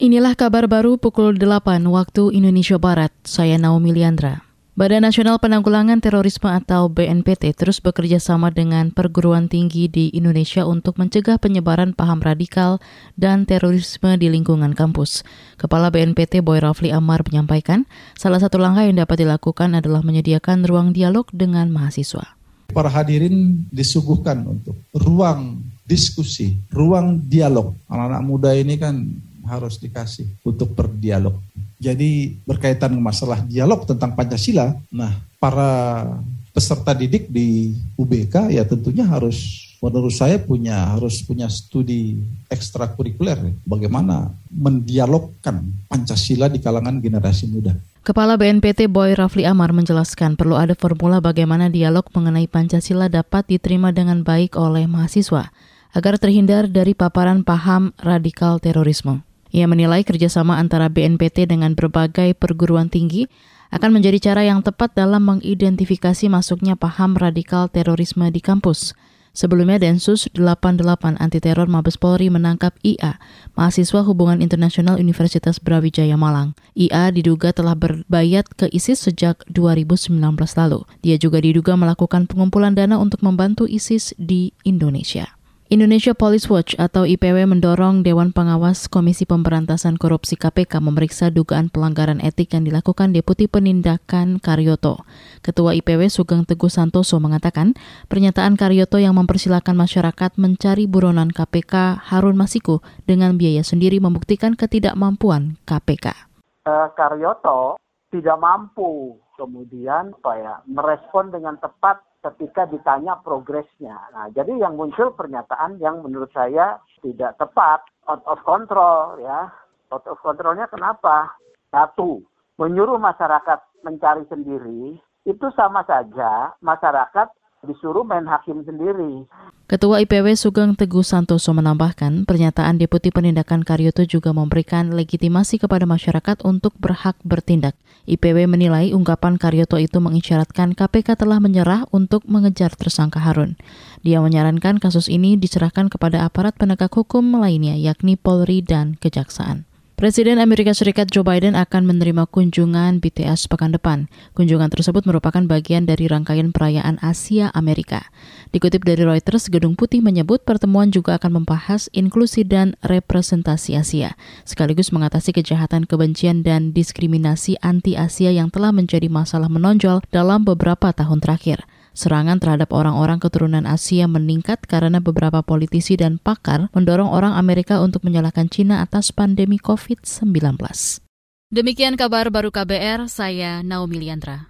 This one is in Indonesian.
Inilah kabar baru pukul 8 waktu Indonesia Barat. Saya Naomi Liandra. Badan Nasional Penanggulangan Terorisme atau BNPT terus bekerja sama dengan perguruan tinggi di Indonesia untuk mencegah penyebaran paham radikal dan terorisme di lingkungan kampus. Kepala BNPT Boy Rafli Amar menyampaikan, salah satu langkah yang dapat dilakukan adalah menyediakan ruang dialog dengan mahasiswa. Para hadirin disuguhkan untuk ruang diskusi, ruang dialog. Anak-anak muda ini kan harus dikasih untuk berdialog. Jadi berkaitan masalah dialog tentang Pancasila, nah para peserta didik di UBK ya tentunya harus menurut saya punya harus punya studi ekstrakurikuler bagaimana mendialogkan Pancasila di kalangan generasi muda. Kepala BNPT Boy Rafli Amar menjelaskan perlu ada formula bagaimana dialog mengenai Pancasila dapat diterima dengan baik oleh mahasiswa agar terhindar dari paparan paham radikal terorisme. Ia menilai kerjasama antara BNPT dengan berbagai perguruan tinggi akan menjadi cara yang tepat dalam mengidentifikasi masuknya paham radikal terorisme di kampus. Sebelumnya Densus 88 Anti Teror Mabes Polri menangkap IA, mahasiswa hubungan internasional Universitas Brawijaya Malang. IA diduga telah berbayat ke ISIS sejak 2019 lalu. Dia juga diduga melakukan pengumpulan dana untuk membantu ISIS di Indonesia. Indonesia Police Watch atau IPW mendorong Dewan Pengawas Komisi Pemberantasan Korupsi KPK memeriksa dugaan pelanggaran etik yang dilakukan Deputi Penindakan Karyoto. Ketua IPW Sugeng Teguh Santoso mengatakan, pernyataan Karyoto yang mempersilahkan masyarakat mencari buronan KPK Harun Masiku dengan biaya sendiri membuktikan ketidakmampuan KPK. Uh, Karyoto tidak mampu kemudian apa ya merespon dengan tepat ketika ditanya progresnya. Nah, jadi yang muncul pernyataan yang menurut saya tidak tepat, out of control ya. Out of controlnya kenapa? Satu, menyuruh masyarakat mencari sendiri itu sama saja masyarakat disuruh main hakim sendiri. Ketua IPW Sugeng Teguh Santoso menambahkan, pernyataan Deputi Penindakan Karyoto juga memberikan legitimasi kepada masyarakat untuk berhak bertindak. IPW menilai ungkapan Karyoto itu mengisyaratkan KPK telah menyerah untuk mengejar tersangka Harun. Dia menyarankan kasus ini diserahkan kepada aparat penegak hukum lainnya yakni Polri dan Kejaksaan. Presiden Amerika Serikat Joe Biden akan menerima kunjungan BTS pekan depan. Kunjungan tersebut merupakan bagian dari rangkaian perayaan Asia Amerika. Dikutip dari Reuters, Gedung Putih menyebut pertemuan juga akan membahas inklusi dan representasi Asia, sekaligus mengatasi kejahatan kebencian dan diskriminasi anti-Asia yang telah menjadi masalah menonjol dalam beberapa tahun terakhir. Serangan terhadap orang-orang keturunan Asia meningkat karena beberapa politisi dan pakar mendorong orang Amerika untuk menyalahkan Cina atas pandemi COVID-19. Demikian kabar baru KBR, saya Naomi Liandra.